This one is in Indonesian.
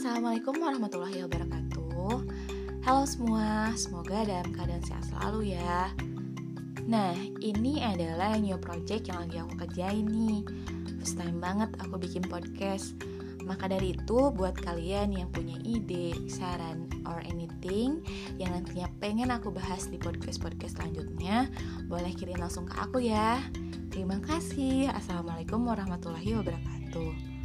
Assalamualaikum warahmatullahi wabarakatuh. Halo semua, semoga dalam keadaan sehat selalu ya. Nah, ini adalah new project yang lagi aku kerjain nih. First time banget aku bikin podcast. Maka dari itu, buat kalian yang punya ide, saran, or anything Yang nantinya pengen aku bahas di podcast-podcast selanjutnya Boleh kirim langsung ke aku ya. Terima kasih. Assalamualaikum warahmatullahi wabarakatuh.